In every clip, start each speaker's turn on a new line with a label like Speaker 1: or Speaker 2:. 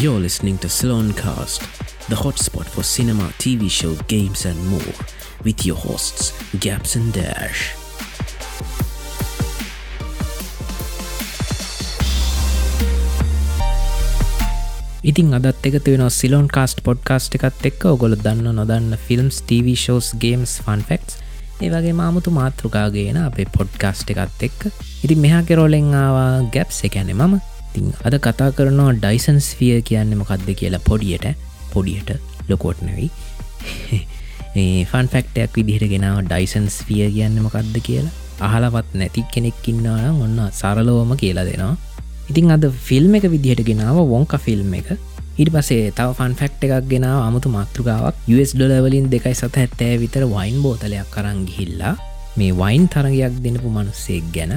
Speaker 1: You're listening to Sloancast, the hotspot for cinema, TV show, games, and more, with your hosts, Gaps and Dash. ඉතින් අදත් එකතු වෙන Ceylon කාස්ට podcast එකත් එක්ක. ඔගොල දන්න නොදන්න films TV shows games fun facts ඒවගේ මාමුතු මාතෘකාගේන අපේ පොඩ්කාස්ට් එකත් එක්ක. ඉතින් මෙහා කෙරෝලෙන් ආවා ගැප්ස එකැනෙ මම. තින් අද කතා කරනවා ඩයිසන්ස් ෆිය කියන්න මොකක්ද කියලා පොඩියට. පොඩියට ලොකෝට් නැවී ෆන් ෆක්ටයක් විදිහට ගෙනාව ඩයිසන්ස් ෆිය කියන්න මොකක්ද කියලා. අහලවත් නැති කෙනෙක් ඉන්නවා ඔන්න සරලෝම කියලා දෙනවා. ඉතින් අද ෆිල්ම් එක විදිහට ගෙනාව වොංක ෆිල්ම් එක. ඉට පසේ තව ෆන් ෆක්ට එකක් ගෙනාව අමුතු මාතෘකාවක්. US ඩොලවලින් දෙකයි සත හැත්තෑ විතර වයින් බෝතලයක් කරං ගිහිල්ලා මේ වයින් තරගයක් දෙනපු මනුස්සෙක් ගැන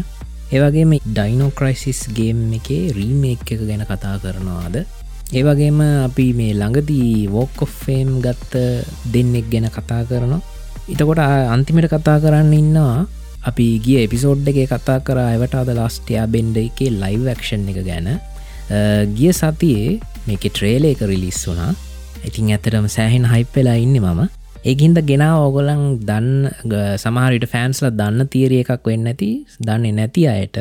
Speaker 1: ඒවගේ මේ ඩයිනෝ ක්‍රයිසිස් ගේම් එකේ රීමේක් එක ගැන කතා කරනවාද? ඒවගේම අපි මේ ළඟදී වෝකොෆ්ෆේම් ගත්ත දෙන්නෙක් ගැන කතා කරනවා. ඉතකොට අන්තිමට කතා කරන්න ඉන්නවා. අපි ගිය එපිසෝඩ් එක කතා කර අවට අද ලාස්ටයා බෙන්ඩ එකේ ලයිව් ක්ෂන් එක ගැන. ගිය සතියේ මේක ට්‍රේල එක රිලිස් වුනා ඉතින් ඇතරම සෑහෙන් හයිප්පෙලා ඉන්න මම. ඒහින්ද ගෙනා ඕගොලන් දන්න සමහරිට ෆෑන්ස්ල දන්න තීරිය එකක් වෙන්න ඇති දන්නේ නැති අයට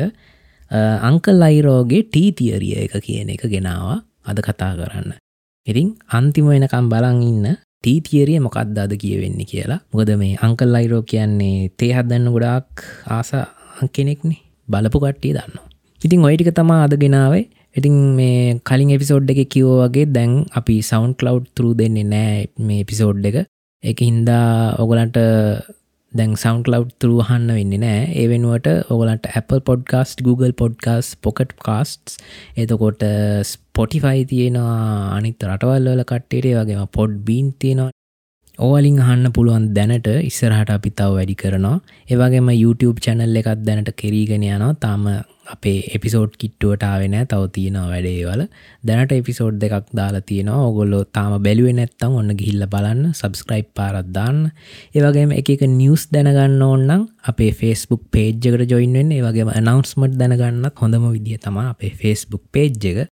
Speaker 1: අංකල් අයිරෝගේ ටීතියරිය එක කියන එක ගෙනවා අද කතා කරන්න. ඉතින් අන්තිම වෙනකම් බලන් ඉන්න ටීතියරිය මොකක්ද අද කියවෙන්නේ කියලා. මොකද මේ අංකල් අයිරෝ කියන්නේ තේහත්දන්න ගොඩාක් ආස කෙනෙක්නේ. බලපු කට්ටිය දන්න ඉතින් ඔයිටික තමා අද ගෙනාවේ. ඉතින් මේ කලින් එපිසෝඩ් එක කිවෝ වගේ දැන් අපි සවන්් කලව් තුරු දෙන්නේ නෑ මේ එපිසෝඩ් එක. එක හින්දා ඔගලන්ට දැන් සවන්් ලව් තුරුවහන්න වෙන්න නෑ. ඒ වෙනුවට ඔගලන්ට Apple podcast Google podcast Pocket Casts එතකොට ස්පොටිෆයි තියෙනවා අනිත් රටවල්වල කට්ටේරේ වගේම පොඩ් බීන් තියෙනවා. ඕවලින් අහන්න පුළුවන් දැනට ඉස්සරහට අපි තව වැඩි කරනවා. ඒවගේම YouTube චැනල් එකත් දැනට කෙරීගෙන යනවා. තාම අපේ එපිසෝඩ් කිට්ටුවට ආවෙන තව තියෙනවා වැඩේවල දැනට එපිසෝඩ් දෙකක් දාලා තියෙනවා. ඔගොල්ලෝ තාම බැලුව නැත්තම් ඔන්න ගිහිල්ල බලන්න සබස්ක්‍රයිප් පාරත්දාන්න ඒවගේම එක එක නිියස් දැනගන්න ඕන්නම් අපේ ෆෙස්බුක් පේජ්ජකට ජොයින්ෙන් ඒවගේම අනවන්ස්මට් දැනගන්නත් හොඳම විදිිය තම අපේ ෆෙස්බුක් පේජ් එක.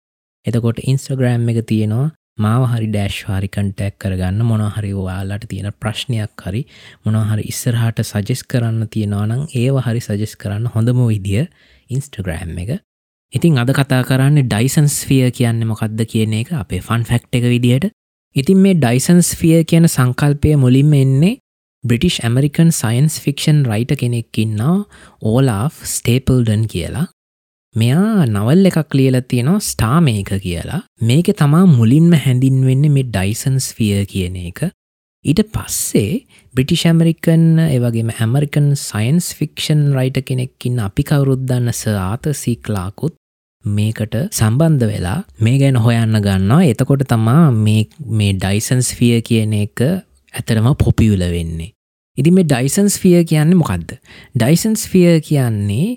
Speaker 1: එතකොට ඉන්ස්ට්‍රග්‍රෑම් එක තියෙනවා. මාව හරි ඩෑශ් හරි කන්ටැක් කරගන්න. මොනහරි වාලට තියෙන ප්‍රශ්නයක් හරි මොනහරි ඉස්සරහට සජෙස් කරන්න තියෙනවානම් ඒව හරි සජෙස් කරන්න හොඳම විදිිය. ඉන්ස්ටග්‍රෑම් එක. ඉතින් අද කතා කරන්න ඩයිසන්ස් ෆිය කියන්න මොකක්ද කියන එක අපේ ෆන් ෆැක්් එක විදිහට. ඉතින් මේ ඩයිසන්ස් ෆිය කියන සංකල්පය මුලින්ම එන්නේ British American science fiction writer කෙනෙක්කින්නා Olaf Stapledon කියලා. මෙයා නවල් එකක් ලියල තියෙනවා ස්ටාමේක කියලා. මේක තමා මුලින්ම හැඳින්වෙන්න මේ ඩයිසන්ස් ෆිය කියන එක. ඊට පස්සේ බ්‍රිටිෂ ඇමරිකන් ඒවගේම ඇමරිකන් සයින්ස් ෆික්ෂන් රයිට කෙනෙක්කින්න අපි කවුරුද්දන්න ස ආත සීක්ලාකුත් මේකට සම්බන්ධ වෙලා මේ ගැන හොයන්න ගන්නවා. එතකොට තමා මේ ඩයිසන්ස් ෆිය කියන එක ඇතරම පොපියුල වෙන්නේ. ඉදි මේ ඩයිසන්ස් ෆිය කියන්නේ මොකක්ද ඩයිසන්ස් ෆිය කියන්නේ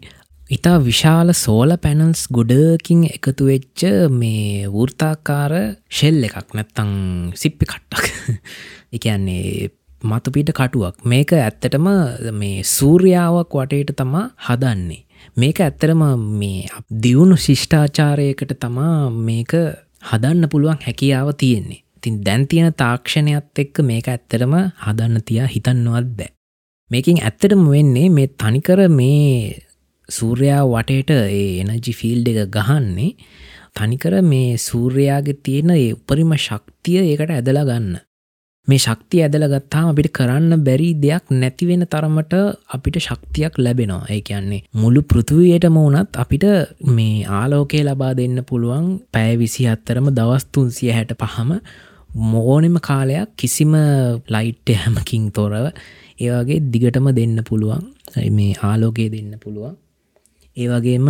Speaker 1: ඉතා විශාල සෝල පැනල්ස් ගොඩකින් එකතු වෙච්ච මේ වෘර්තාකාර ශෙල් එකක් නැත්තං සිප්පි කට්ටක් එකන්නේ මතුපිට කටුවක්. මේක ඇත්තටම මේ සූර්යාවක් වටේට තමා හදන්නේ. මේක ඇත්තරම මේ දියුණු ශිෂ්ඨාචාරයකට තමා මේක හදන්න පුළුවන් හැකියාව තියෙන්නේ. තින් දැන් තියෙන තාක්ෂණයත් එක්ක මේක ඇත්තරම හදන්න තියා හිතන්නවත් බෑ. මේකින් ඇත්තටම වෙන්නේ මේ තනිකර මේ සූර්යා වටේට ඒ එනජි ෆිල්ඩ එක ගහන්නේ තනිකර මේ සූර්යාගේ තියෙන ඒ උපරිම ශක්තිය ඒකට ඇදලා ගන්න. මේ ශක්තිය ඇදල ගත්තාම අපිට කරන්න බැරි දෙයක් නැතිවෙන තරමට අපිට ශක්තියක් ලැබෙනවා. ඒ කියන්නේ මුළු පෘතුවයටම වනත් අපිට මේ ආලෝකය ලබා දෙන්න පුළුවන් පැය විසි අත්තරම දවස්තුන්සිය හැට පහම මෝනෙම කාලයක් කිසිම ලයිට් හැමකින් තොරව ඒවගේ දිගටම දෙන්න පුළුවන්. මේ ආලෝකය දෙන්න පුළුවන්. ඒවගේම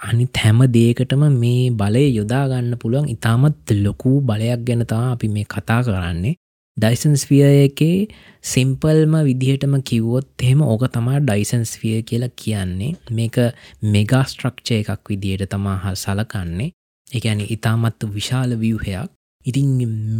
Speaker 1: අනි හැම දේකටම මේ බලය යොදාගන්න පුළුවන්. ඉතාමත් ලොකූ බලයක් ගැනතා අපි මේ කතා කරන්නේ. ඩයිසන්ස් ෆිය එකේ සිම්පල්ම විදිහටම කිව්වොත් එහෙම ඕක තමා ඩයිසන්ස් ෆිය කියලා කියන්නේ. මේක මෙගා ස්ට්‍රක්ෂය එකක් විදිහයට තමා හ සලකන්නේ. එකැන ඉතාමත් විශාල වියහයක්. ඉතින්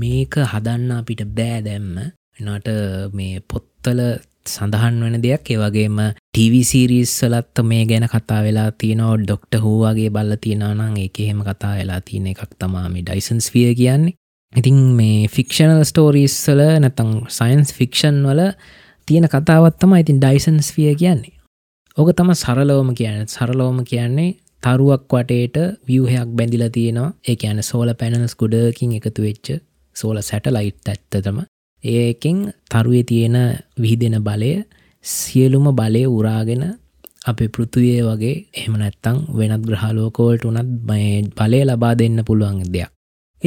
Speaker 1: මේක හදන්න අපිට බෑ දැම්ම. නට මේ පොත්තල සඳහන් වන දෙයක්. ඒවගේම ටීවිසිරිස්සලත්ත මේ ගැන කතා වෙලා තියනෝ ඩොක්ට හූවාගේ බල්ල තියෙනනම් ඒක එහෙම කතා වෙලා තියෙන එකක් තමාමි ඩයිසන්ස් විය කියන්නේ. ඉතින් මේ ෆික්ෂනල් ස්ටෝරීස්සල නැතං සයින්ස් ෆික්ෂන් වල තියෙන කතාවත්තම ඉතින් ඩයිසන්ස් විය කියන්නේ. ඕක තම සරලෝම කියන සරලෝම කියන්නේ තරුවක් වටේට වියහයක් බැඳිල තියෙනවා. ඒ ඇන සෝල පැනස් ගුඩකින් එකතු වෙච්ච සෝල සැටලයිට් ඇත්තතම ඒකින් තරුවේ තියෙන විහිදෙන බලය සියලුම බලය උරාගෙන අපි පෘතුවය වගේ එහම නැත්තං වෙනත් ග්‍රහලෝකෝල්ට උනත් බලය ලබා දෙන්න පුළුවන් දෙයක්.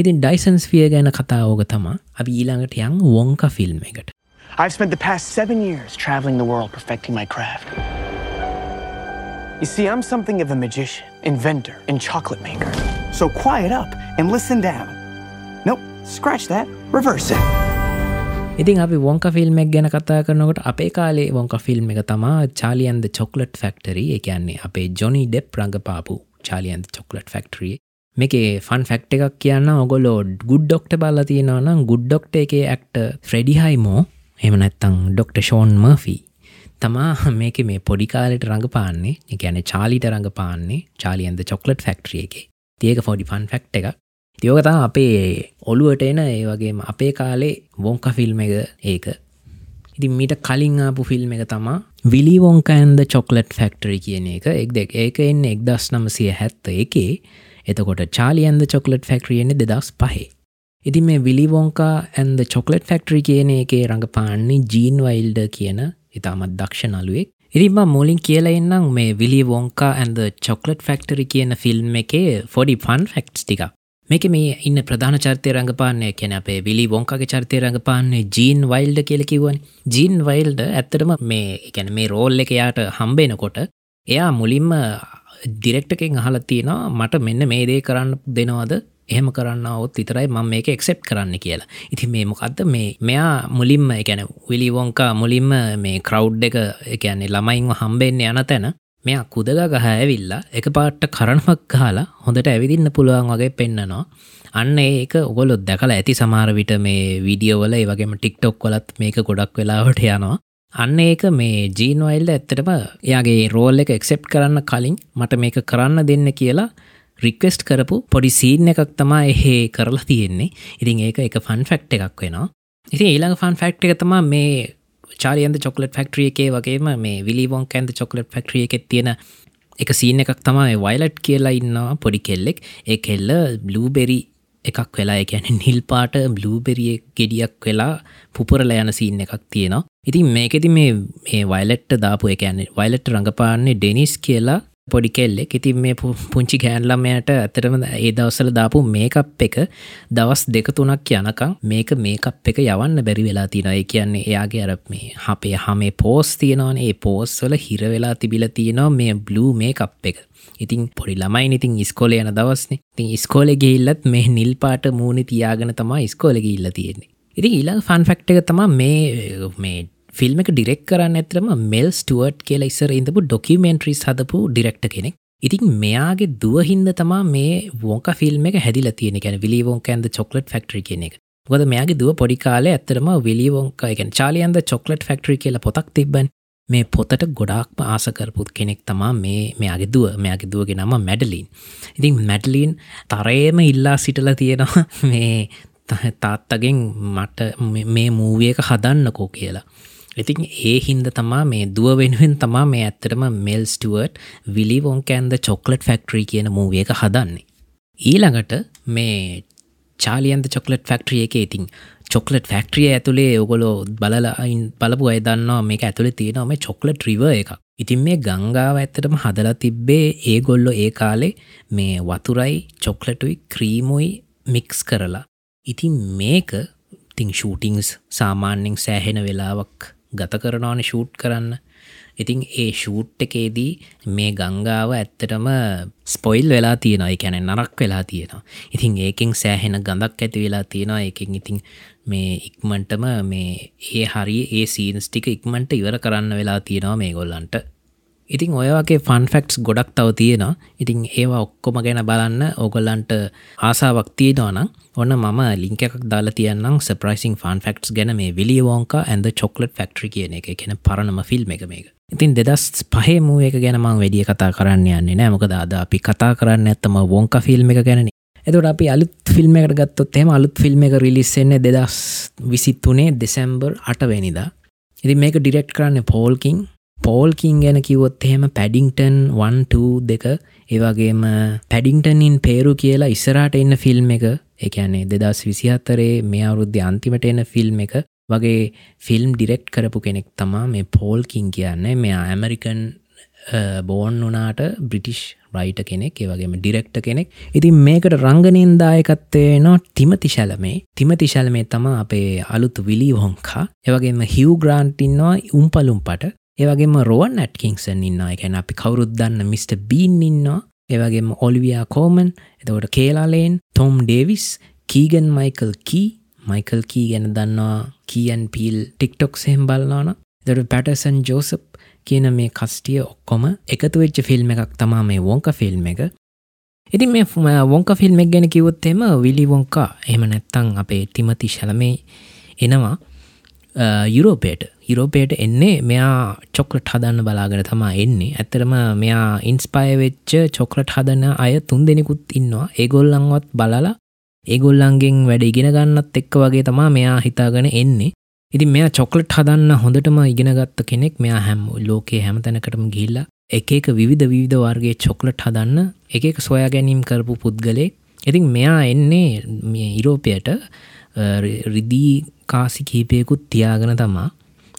Speaker 1: ඉතින් ඩයිසන්ස් ිය ගැන කතා ඕක තමා අපි ඊළඟට යං වොංක ෆිල්ම් එකට
Speaker 2: I've spent the past seven years traveling the world perfecting my craft. You see, I'm something of a magician, inventor, and chocolate maker. So quiet up and listen down. Nope, scratch that, reverse it.
Speaker 1: ඉතින් අපි වොංක ෆිල්ම්ක් ගැන කතා කරනකොට අපේ කාලේ වොංක film එක තමා චාලියන්ද chocolate factory එකන්නේ අපේ ජොනි ඩෙප් රඟපාපු චාලියන්ද චොක්ලට් ෆෙක්ටරිය මේකේ ෆන් ෆෙක්ට එකක් කියන්න ඔගොලෝ ගුඩ් ඩොක්ට බල්ල තියෙනවනම් ගුඩ් ඩොක්ට එක ඇක්ට ෆ්‍රෙඩිහයිමෝ එමනැත්තං ඩොක්ට ෂෝන් මර්ෆී තමා මේක මේ පොඩිකාලට රඟපාන්නේ එකැන චාලිට රඟපාන්නේ චාලියන්ද චොක්ලට් ෆෙක්ට්‍රිය එක. තියක ෆොඩි ෆන් ෆෙක්ට එක තියෝකතා අපේ ඔළුවට එන ඒ වගේම අපේ කාලේ වොංක ෆිල්ම් එක ඒක. ඉතින් මීට කලින් ආපු ෆිල්ම් එක තමා විලි වොංකඇන්ද චොක්ලට් ෆෙක්ටරි කියන එක. එක් දෙක් ඒක එන්න එක්දස් නමසය හැත්ත එකේ. එතකොට චාලියන්ද චොක්ලට් ෆෙක්ට්‍රියන්නේ දෙදස් පහේ. ඉතින් මේ විලිවොංකා ඇන්ද චොක්ලට් ෆෙක්ටරි කියන එකේ රඟපාන්නේ ජීන් වයිල්ඩ කියන ඉතාමත් දක්ෂ නලුවෙක් ඉරිම මුලින් කියලා එන්නම් මේ Willy Wonka and the chocolate factory කියන ෆිල්ම් එකේ ෆොඩි ෆන් ෆෙක්ට්ස් ටික මේක මේ ඉන්න ප්‍රධාන චර්තය රඟපාන්නේ කැන අපේ විලි වොංකගේ චර්තය රඟපාන්නේ ජීන් වයිල්ඩ කියල කිවන ජීන් වයිල්ඩ ඇත්තටම මේ එකැන මේ රෝල් එක යාට හම්බේනකොට එයා මුලින්ම දිරෙක්ටකෙන් අහල තියෙනවා මට මෙන්න මේ දේ කරන්න දෙනවද? එහෙම කරන්න ඔත් විතරයි මම මේක එක්සෙප් කරන්න කියලා. ඉති මේ මොකක්ද මේ මෙයා මුලින්ම එකැන විලි වොංකා මුලින්ම මේ ක්‍රව් එක එකන්නේ ළමයින්ව හම්බෙන්න යන තැන මෙයා කුදග ගහ ඇවිල්ලා එක පාට්ට කරනමක් කාලා හොඳට ඇවිදින්න පුළුවන් වගේ පෙන්න්නනවා අන්න ඒක ඔගොලොත් දැකලා ඇති සමාරවිට මේ විඩියෝවල ඒ වගේම ටික්ටොක් කොලත් මේක ගොඩක් වෙලාවට යනවා. අන්න ඒක මේ ජීන්වයිල්ල ඇත්තටම එයාගේ රෝල් එක එක්සෙප් කරන්න කලින් මට මේක කරන්න දෙන්න කියලා රික්වෙස්ට් කරපු පොඩි සීන් එකක් තමා එහෙ කරලා තියෙන්නේ. ඉතින් ඒක එක ෆන් ෆෙක්් එකක් වෙනවා. ඉතින් ඊළඟ ෆන් ෆෙක්් එක තමා මේ චාරියන්ද චොකලට ෆක්ට්‍රිය එකේ වගේම මේ විලිවොන් කැන්ද චොකලට ෆක්ට්‍රිය එකෙත් තියෙන එක සීන එකක් තමයි වයිලට් කියලා ඉන්නවා පොඩි කෙල්ලෙක්. ඒ කෙල්ල බ්ලූබෙරි එකක් වෙලා එකැන නිල් පාට බ්ලූබෙරිය ගෙඩියක් වෙලා පුපුරල යන සීන් එකක් තියෙනවා. ඉතින් මේකෙති මේ වයිලට්ට දාපු එකන්නේ වයිලට් රඟපාන්නේ ඩෙනිස් කියලා පොඩි කෙල්ලෙක්. ඉතින් මේ පුංචි ගෑන්ලම්මයට ඇතරම ඒ දවසල දාපු මේකප් එක දවස් දෙක තුනක් යනකම් මේක මේකප් එක යවන්න බැරි වෙලා තිනයි කියන්නේ එයාගේ අර මේ හපේ හමේ පෝස් තියෙනවන. ඒ පෝස් වල හිර වෙලා තිබිල තියෙනවා මේ බ්ලූ මේකප් එක. ඉතින් පොඩි ළමයි ඉතින් ස්කෝල යන දවස්නේ. තින් ස්කෝල ගිල්ලත් මේ නිල් පාට මූුණ තියාගෙන තමා ස්කෝල ගිල්ල තියෙන්නේ. ඉතින් ඊළඟ ෆන් ෆක්ට එක තමා මේ මේ ෆිල්ම් එක ඩිරෙක් කරන්න ඇතරම මෙල් ස්ටුවර්ට් කියලා ඉස්සර ඉඳපු ඩොකිමෙන්ට්‍රිස් හදපු ඩිරෙක්ට කෙනෙක්. ඉතින් මෙයාගේ දුවහින්ද තමා මේ වෝක ෆිල්ම් එක හැදිල තියෙන ගැන විලිවෝක ඇන්ද චොක්ලට් ෆක්ටරි කියන එක. ගොද මෙයාගේ දුව පොඩි කාලේ ඇතරම විලිවෝක එකෙන් චාලියන්ද චොක්ලට් ෆක්ටරි කියලා පොතක් තිබ්බන්. මේ පොතට ගොඩාක්ම ආසකරපුත් කෙනෙක් තමා මේ මෙයාගේ දුව මෙයාගේ දුවගේ නම මැඩලින් ඉතින් මැඩලින් තරයම ඉල්ලා සිටල තියෙනවා මේ තාත්තගෙන් මට මේ මූවිය එක හදන්නකෝ කියලා. ඉතින් ඒ හින්ද තමා මේ දුව වෙනුවෙන් තමා මේ ඇත්තටම මෙල් ස්ටුවර්ට් විලි වොන්කෑන්ද චොක්ලට් ෆෙක්ට්‍රී කියන මූවිය එක හදන්නේ. ඊළඟට මේ චාලියන්ද චොක්ලට් ෆෙක්ට්‍රිය එක ඉතින් චොක්ලට් ෆෙක්ට්‍රිය ඇතුළේ ඔගොලෝ බලලයින් බලපු අයදන්නවා මේක ඇතුළේ තියෙනවා මේ චොක්ලට් රිව එක ඉතින් මේ ගංගාව ඇත්තටම හදලා තිබ්බේ ඒ ගොල්ලො ඒ කාලේ මේ වතුරයි චොක්ලටුයි ක්‍රීමුයි මික්ස් කරලා ඉතින් මේක තිං ෂූටිංස් සාමාන්‍යෙන් සෑහෙන වෙලාවක් ගත කරනවාන ෂූට් කරන්න. ඉතින් ඒ ෂූට් එකේදී මේ ගංගාව ඇත්තටම ස්පොයිල් වෙලා තියෙනවා. එකැන නරක් වෙලා තියෙනවා. ඉතින් ඒකින් සෑහෙන ගඳක් ඇති වෙලා තියෙනවා. එකින් ඉතින් මේ ඉක්මන්ටම මේ ඒ හරි ඒ සීන්ස් ටික ඉක්මට ඉවර කරන්න වෙලා තියෙනවා මේ ගොල්ලන්ට ඉතින් ඔයවගේ ෆන්ෆෙක්ටස් ගොඩක් තව තියෙනවා. ඉතින් ඒවා ඔක්කොම ගැන බලන්න ඕගොල්ලන්ට ආසාවක් තියෙනවානම් ඔන්න මම ලිංක එකක් දාලා තියන්නම් සප්‍රයිසින් ෆන්ෆෙක්ටස් ගැන මේ විලියවෝංක ඇද චොක්ලට් ෆෙක්ට්‍රි කියන එක. කියෙන පරණම ෆිල්ම් එක මේක. ඉතින් දෙදස් පහේ මුව එක ගැනමං වැඩිය කතා කරන්න යන්නේ නෑ. මොකද අද අපි කතා කරන්න ඇත්තම වෝංක ෆිල්ම් එක ගැන එතුට අපි අලුත් ෆිල්ම් එකට ගත්තොත් එම අලුත් ෆිල්ම් එක රිලිස්සෙන්නේ දෙදස් විසිත්තුනේ දෙසැම්බර් අටවැනිදා. ඉති මේක ඩිරෙක්් කරන්න පෝල්කින් පෝල්කින් ගැන කිවොත් එහෙම පැඩිංටන් 1 දෙක ඒවගේම පැඩිංටනින් පේරු කියලා ඉස්සරට එන්න ෆිල්ම් එක එකන්නේ දෙදස් විසිහත්තරේ මේ අවුරුද්ධ අන්තිමට එන ෆිල්ම් එක වගේ ෆිල්ම් ඩිරෙක්් කරපු කෙනෙක් තමා මේ පෝල්කින් කියන්නේ. මෙයා ඇමරිකන් බෝන් වනාට බ්‍රිටිෂ් රයිට කෙනෙක් ඒවගේම ඩිරෙක්ට කෙනෙක්. ඉතින් මේකට රංගනයෙන්දායකත්වය නො තිමතිශලමේ තිමතිශලමේ තම අපේ අලුතු විලී හොංකා ඒවගේම හිව් ග්‍රාන්ටින්නවා උම්පලුම්පට ඒවගේම රෝවන් ඇට්කින්සන් ඉන්නවා. එකැන අපි කවුරුද්දන්න මිට. බීන් ඉන්නවා. ඒවගේම ඔලිවයා කෝමන් එතකොට Calah Lane Tom Davis Keegan Michael Key. Michael Key ගැන දන්නවා. කියන් පිල් ටික්ටොක් සෙම් බලනාන දට පැටසන් ජෝසප් කියන මේ කස්ටිය ඔක්කොම එකතු වෙච්ච ෆිල්ම් එකක් තමා මේ වොංක ෆිල්ම් එක. ඉතින් මේ වොංක ෆිල්ම් එක් ගැන කිවොත් එම විලි වොංකා එහම නැත්තං අපේ තිමති ශලමේ එනවා යුරෝපේට යුරෝපයට එන්නේ මෙයා චොක්ලට් හදන්න බලාගෙන තමා එන්නේ. ඇතරම මෙයා ඉන්ස්පය වෙච්ච චොක්ලට් හදන අය තුන් දෙනෙකුත් ඉන්නවා. ඒගොල්ලංවත් බලලා ඒගොල්ලන්ගෙන් වැඩ ඉගෙන ගන්නත් එක්ක වගේ තමා මෙයා හිතාගෙන එන්නේ. ඉති මෙයා චොක්ලට් හදන්න හොඳටම ඉගෙනගත්ත කෙනෙක් මෙයා හැම් ලෝකයේ හැම තැනකටම ගිල්ලා එක එක විවිධ විවිධ වර්ගේ චොක්ලට් හදන්න එක එක සොයා ගැනීම් කරපු පුද්ගලේ ඉතින් මෙයා එන්නේ මේ ඉරෝපයට රිදී කාසි කීපයකුත් තියාගෙන තමා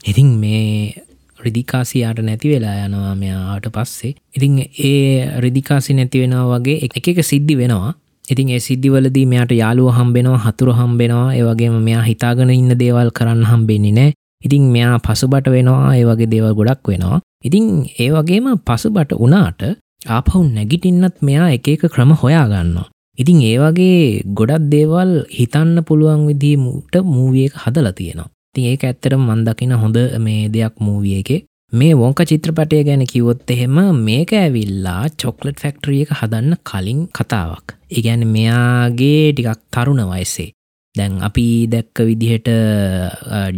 Speaker 1: ඉතින් මේ රිදිකාසියාට නැති වෙලා යනවා මෙයාට පස්සේ. ඉතින් ඒ රිදිකාසි නැති වෙනවා වගේ එක එක සිද්ධි වෙනවා. ඉතින් ඒ සිද්ධිවලදී මෙයාට යාළුව හම්බෙනවා හතුර හම්බෙනවා. ඒවගේම මෙයා හිතාගෙන ඉන්න දේවල් කරන්න හම්බෙන්නේ නෑ ඉතින් මෙයා පසුබට වෙනවා ඒ වගේ දේවල් ගොඩක් වෙනවා. ඉතින් ඒ වගේම පසුබට වනාට ආපහුන් නැගිටින්නත් මෙයා එක එක ක්‍රම හොයාගන්නවා ඉතින් ඒ වගේ ගොඩක් දේවල් හිතන්න පුළුවන් විදිීමට මූවිය එක හදලා තියෙනවා. තින් ඒක ඇත්තරම් මන්දකින හොඳ මේ දෙයක් මූවිය එක. මේ වොංක චිත්‍රපටය ගැන කිවොත් එහෙම මේක ඇවිල්ලා චොක්ලට් ෆැක්ටරිය එක හදන්න කලින් කතාවක්. ඉගැන මෙයාගේ ටිකක් තරුණ වයසේ. දැන් අපි දැක්ක විදිහට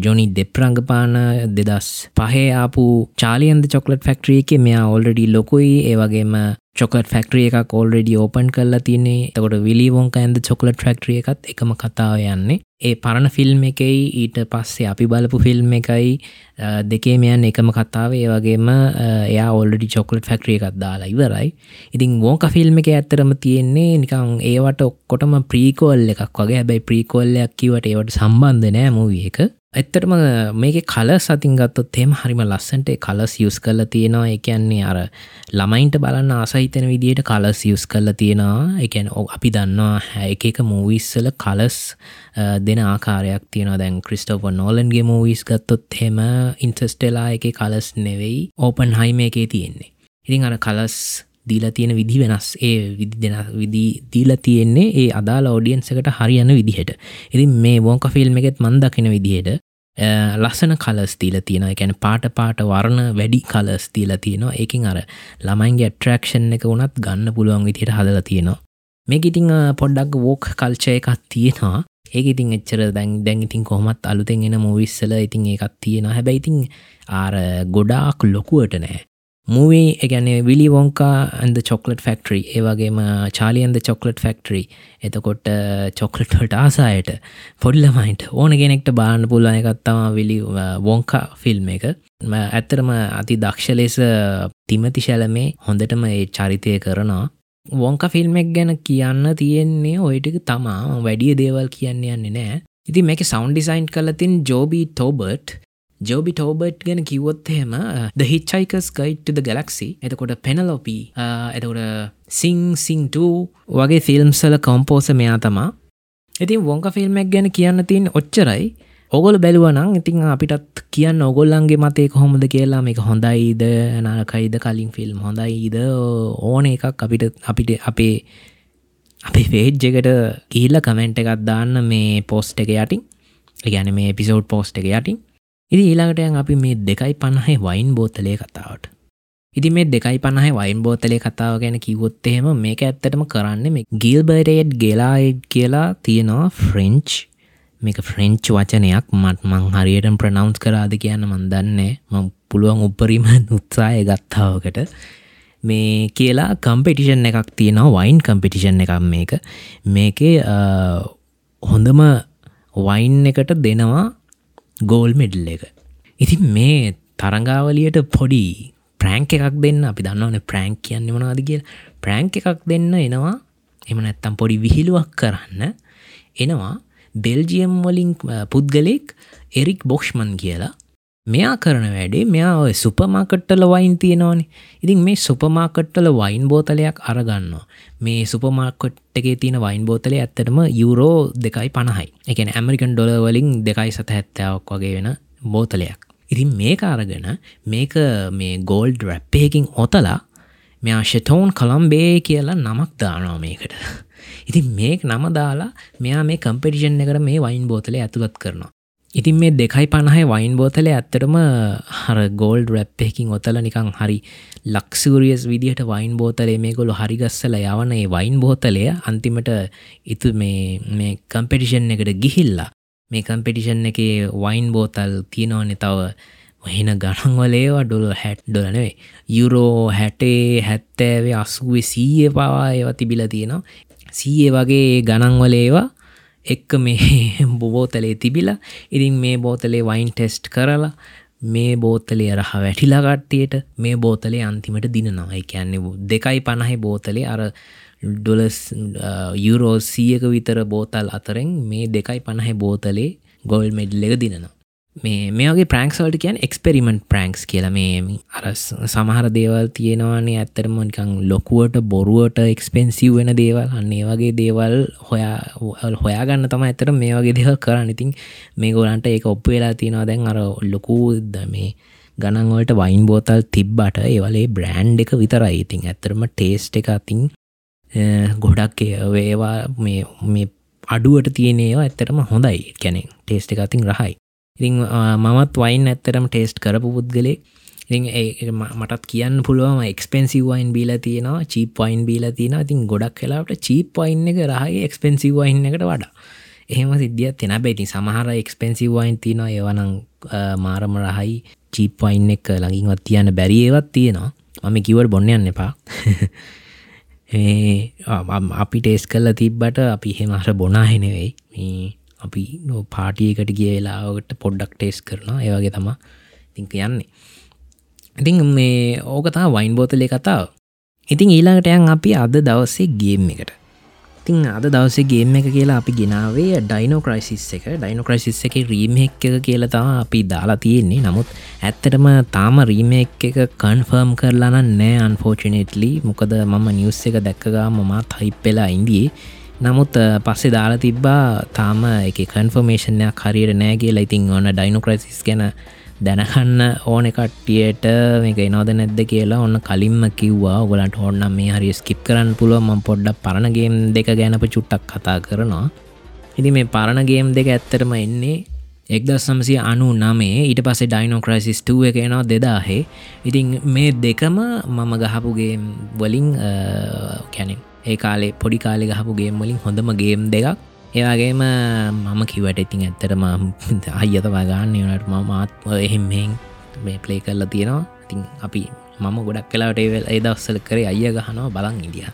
Speaker 1: ජොනි දෙප්‍රංගපාන දෙදස් පහේ ආපු චාලියන්ද චොක්ලට් ෆැක්ට්‍රිය එක මෙයා ඔල්ඩඩි ලොකුයි. ඒවගේම චොකලට ෆක්ට්‍රිය එකක් ඔල්රෙඩි ඕපන් කරලා තින්නේ තකොට විලිවොන්ක ඇන්ද චොකලට ෆක්ට්‍රිය එකත් එකම කතාව යන්නේ. ඒ පරණ ෆිල්ම් එකයි ඊට පස්සේ අපි බලපු ෆිල්ම් එකයි දෙකේ මෙයන් එකම කතාව. ඒ වගේම එයා ඔල්ඩි චොකලට ෆක්ට්‍රිය එකත් දාලා ඉවරයි. ඉතින් වෝක ෆිල්ම් එක ඇත්තරම තියෙන්නේ නිකං ඒවට ඔක්කොටම ප්‍රීකෝල් එකක් වගේ. හැබැයි ප්‍රීකෝල්ලයක් කිවට ඒවට සම්බන්ධ නෑ මූවිය එක. ඇත්තටම මේක කල සතින් ගත්තොත් එෙම හරිම ලස්සන්ට කලස් යුස් කල්ල තියෙනවා. එකන්නේ අර ළමයින්ට බලන්න ආසහිතන විදියට කලස් යුස් කල්ල තියෙනවා. එකැන අපි දන්නවා හැ එක මූවිස්සල කලස් දෙන ආකාරයක් තියෙන දැන් ක්‍රිස්ටෝප නෝලන්ගේ මූවිස් ගත්තොත් හෙම ඉන්ටස්ටෙලා එක කලස් නෙවෙයි ඕපන් හයිම එකේ තියෙන්නේ. ඉතින් අර කලස් දීලා තියෙන විදි වෙනස්. ඒ විදි දෙෙන විදි දීලා තියෙන්නේ ඒ අදාලා ෝඩියන්සකට හරියන විදිහට. ඉතින් මේ වෝක ෆිල්ම් එකෙත් මන්දකින විදිහට ලස්සන කලස් තිීල තියෙන එකැන පාට පාට වර්ණ වැඩි කලස් තිීල තියෙනවා. ඒකින් අර ළමයින්ගේ ඇට්‍රක්ෂන් එක වුණත් ගන්න පුළුවන් විදියට හදල තියෙනවා. මේ ඉතිං පොඩ්ඩක් වෝක් කල්චය එකක් තියෙනවා. ඒක ඉතින් එච්චර දැන් දැන් ඉතින් කොහොමත් අලුතෙන් එන මූවිස්සල ඉතින් ඒකත් තියෙන හැබැයිඉතින් ආර ගොඩාක් ලොකුවට නෑ. මූවේ එකැන විලි වොංකා ඇද චොක්ලට් ෆෙක්ටරි ඒවගේම චාලියන්ද චොක්ලට් ෆෙක්ටරි එතකොට uh, චොක්ලට්ට ආසායට පොඩ්ලමයින්ට ඕන ගෙනෙක්ට බාන්න පුල්ල එකත්තම විලි වොංකා ෆිල්ම් uh, එක. ඇත්තරම අති දක්ෂ ලෙස තිමති ශැලමේ හොඳටම ඒ චරිතය කරනවා. වොංක ෆිල්ම්ෙක් ගැන කියන්න තියෙන්නේ ඔයිටික තමා. වැඩිය දේවල් කියන්න යන්නේ නෑ ඉති මේක සෞන්් ඩිසයින්් කලතින් ජෝබී තෝබර්ට් ජෝබි ටෝබට් ගැන කිවොත් එහෙම ද හිච්චයිකස් ගයිට්ද ගලක්සි එතකොට පෙනලොපී එතකොට සිං සිංට වගේ ෆිල්ම්සල කොම්පෝස මෙයා තමා. ඉතින් වොංක ෆිල්ම්මක් ගැන කියන්න තින් ඔච්චරයි. ඔගොල බැලුවනං ඉතින් අපිටත් කියන්න ඔගොල්ලන්ගේ මතේ කොහොමද කියලා මේක හොඳයිද නරකයිද කලින් ෆිල්ම් හොඳයිද ඕන එකක් අපිට අපිට අපේ අපි ෆේජ්ජකට කියල්ල කමෙන්ට් එකත් දාන්න මේ පෝස්ට් එක යටින්. ගැන මේ පිසෝඩ් පෝස්ට් එක යටින්. ඉදි ඊළඟටයන් අපි මේ දෙකයි පණහේ වයින් බෝතලය කතාවට. ඉති මේ දෙකයි පණහ වයින් බෝතලේ කතාව ගැන කිවොත් එහෙම මේක ඇත්තටම කරන්න මේ ගිල්බරේඩ් ගෙලායිඩ් කියලා තියෙනවා ෆ්‍රෙන්ච් මේක ෆ්‍රෙන්ච් වචනයක්. මත් මං හරියට ප්‍රනවන්ස් කරාද කියන්න මන්දන්නේ මං පුළුවන් උපරිම උත්සාය ගත්තාවකට මේ කියලා කම්පිටිෂන් එකක් තියෙනවා. වයින් කම්පිටිෂන් එකක් මේක. මේකේ හොඳම වයින් එකට දෙනවා ගෝල් මෙඩල් එක. ඉතින් මේ තරංගාවලියට පොඩි ප්‍රෑන්ක් එකක් දෙන්න අපි දන්නවන ප්‍රෑන්ක් කියන්න මනවාද කිය ප්‍රෑන්ක් එකක් දෙන්න එනවා. එම නැත්තම් පොඩි විහිළුවක් කරන්න එනවා. බෙල්ජියම් වලින් පුද්ගලෙක් එරික් බොක්ෂ්මන් කියලා මෙයා කරන වැඩේ මෙයා ඔය සුපමාකට්ටල වයින් තියෙනවානේ. ඉතින් මේ සුපමාකට්ටල වයින් බෝතලයක් අරගන්නවා. මේ සුපමාකට් එකේ තියෙන වයින් බෝතලේ ඇත්තටම යුරෝ දෙකයි පණහයි. එකන ඇමරිකන් ඩොල වලින් දෙකයි සත හැත්තාවක් වගේ වෙන බෝතලයක්. ඉතින් මේක අරගෙන මේක මේ ගෝල්ඩ් රැප්පයකින් ඔතලා මෙයා ෂෙටෝන් කළම්බේ කියලා නමක් දානවා මේකට. ඉතින් මේක නම දාලා මෙයා මේ කම්පිටිෂන් එකට මේ වයින් බෝතලේ ඇතුළත් කරනවා. ඉතින් මේ දෙකයි පණහයි වයින් බෝතලේ ඇත්තටම හර ගෝල්ඩ් රැප්පයකින් ඔතල නිකං හරි ලක්සූරියස් විදිහට වයින් බෝතලේ මේ ගොලු හරිගස්සල යවන ඒ වයින් බෝතලය අන්තිමට ඉතු මේ කම්පිටිෂන් එකට ගිහිල්ලා මේ කම්පිටිෂන් එක වයින් බෝතල් තියෙනවනෙ තව වහින ගණන්වලේවා ඩොල හැට් ඩොලනේ යුරෝ හැටේ හැත්තෑවේ අසුවේ සීය පවා ඒව තිබිල තියෙනවා. සීය වගේ ගණන්වලේවා එක්ක මේ බෝතලේ තිබිලා ඉරින් මේ බෝතලේ වයින් ටෙස්ට් කරලා මේ බෝතලේ රහ වැටිලාගට්ටියට මේ බෝතලේ අන්තිමට දිනනවා. කියන්නේ දෙකයි පණහයි බෝතලේ අර ඩොලස් යුරෝසියක විතර බෝතල් අතරෙන් මේ දෙකයි පණහැ බෝතලේ ගොල් මෙඩ්ල එක දිනවා මේ මේගේ ප්‍රංක්ස්වල්ට කියන් එක්ස්පෙරිමෙන්ට් ප්‍රංක්ස් කියලා. මේ අර සමහර දේවල් තියෙනවානේ. ඇත්තරමනිකං ලොකුවට බොරුවට එක්ස්පෙන්සිව් වෙන දේවල්. අන්නේ වගේ දේවල් හොයා හොයාගන්න තම ඇතර මේ වගේ දෙවල් කරන්න. ඉතින් මේ ගොලන්ට ඒක ඔප්ප වෙලා තියෙනවා. දැන් අර ලොකූද මේ ගණන්වලට වයින් බෝතල් තිබ්බට ඒවලේ බ්‍රෑන්් එක විතරයි. ඉතින් ඇතරම ටේස්ට එක අතින් ගොඩක් ඒවා මේ අඩුවට තියනේවා ඇත්තටම හොඳයි. කැනෙ ටේස්ට එක අතින් රහයි. ඉතිං මමත් වයින් ඇත්තරම ටේස්ට් කරපු පුද්ගලේ ඉ මටත් කියන්න පුළුවම එක්ස්පෙන්සිව වයින් බීල තියෙනවා චීප් වයින් බීල තියෙන ඉතින් ගොඩක් කලාට චීප් වයින් එක රහයි එක්ස්පෙන්සිව වයින් එකට වඩා. එහෙම සිද්ධිය තින බැති සමහර එක්ස්පෙන්සිව වයින් තියෙනවා. ඒවනං මාරම රහයි. චීප් වයින් එක ලඟින්වත් තියන්න බැරි ඒවත් තියෙනවා. මම කිවට බොන්න යන්න එපා. අපි ටේස් කල්ල තිබ්බට අපි හෙමහර බොනාහෙනෙවෙයි මේ අපි පාටියකට ගිය වෙලාවට පොඩ්ඩක් ටේස් කරනවා. ඒවගේ තමා තිංක යන්නේ ඉතිං මේ ඕකතා වයින් බෝතලේ කතාව. ඉතින් ඊළඟට යන් අපි අද දවස්සේ ගේම් එකට. ඉතින් අද දවසේ ගේම් එක කියලා අපි ගෙනාවේ ඩයිනෝ ක්‍රයිසිස් එක. ඩයිනෝ ක්‍රයිසිස් එක රීමෙක් එක කියලා තම අපි දාලා තියෙන්නේ. නමුත් ඇත්තටම තාම රීමෙක් එක කන්ෆර්ම් කරලාන නෑ අන්ෆෝචනටලි මොකද මම නිවස් එක දැක්කගා මමත් හයිප්පෙලා ඉන්දියේ නමුත් පස්සේ දාලා තිබ්බා තාම එක කන්ෆර්මේෂන්යක් හරියට නෑගේ ලයිතින් ඕන්න ඩයිනෝ ක්‍රයිසිස් ගැන දැනහන්න ඕන කට්ටියට මේක එනෝද නැද්ද කියලා ඔන්න කලින්ම කිව්වා. ගොලන්ට ඔන්නම් මේ හරි ස්කිප් කරන්න පුළුව ම පොඩ්ඩක් පරණගේම් දෙක ගැනප චුට්ටක් කතා කරනවා. ඉති මේ පරණගේම් දෙක ඇත්තරම එන්නේ එක්දස් සමසිය අනු නමේ ඊට පසේ ඩයිනෝ ක්‍රයිසිස්ටුව එක එනවා දෙදාහේ. ඉතින් මේ දෙකම මම ගහපුගේ වලින් කැනෙ ඒ කාලේ පොඩි කාලෙ ගහපු ගේම් වලින් හොඳම ගේම් දෙකක්. ඒවගේම මම කිවට ඉතින් ඇත්තටම අයත වගන්න වනට මමත් එහෙම මේ ප්ලේ කරලා තියෙනවා. ඉතින් අපි මම ගොඩක් කලාට ඒවල් ඒ දවස්සල කරේ අය ගහනවා බලන් ඉදිිය.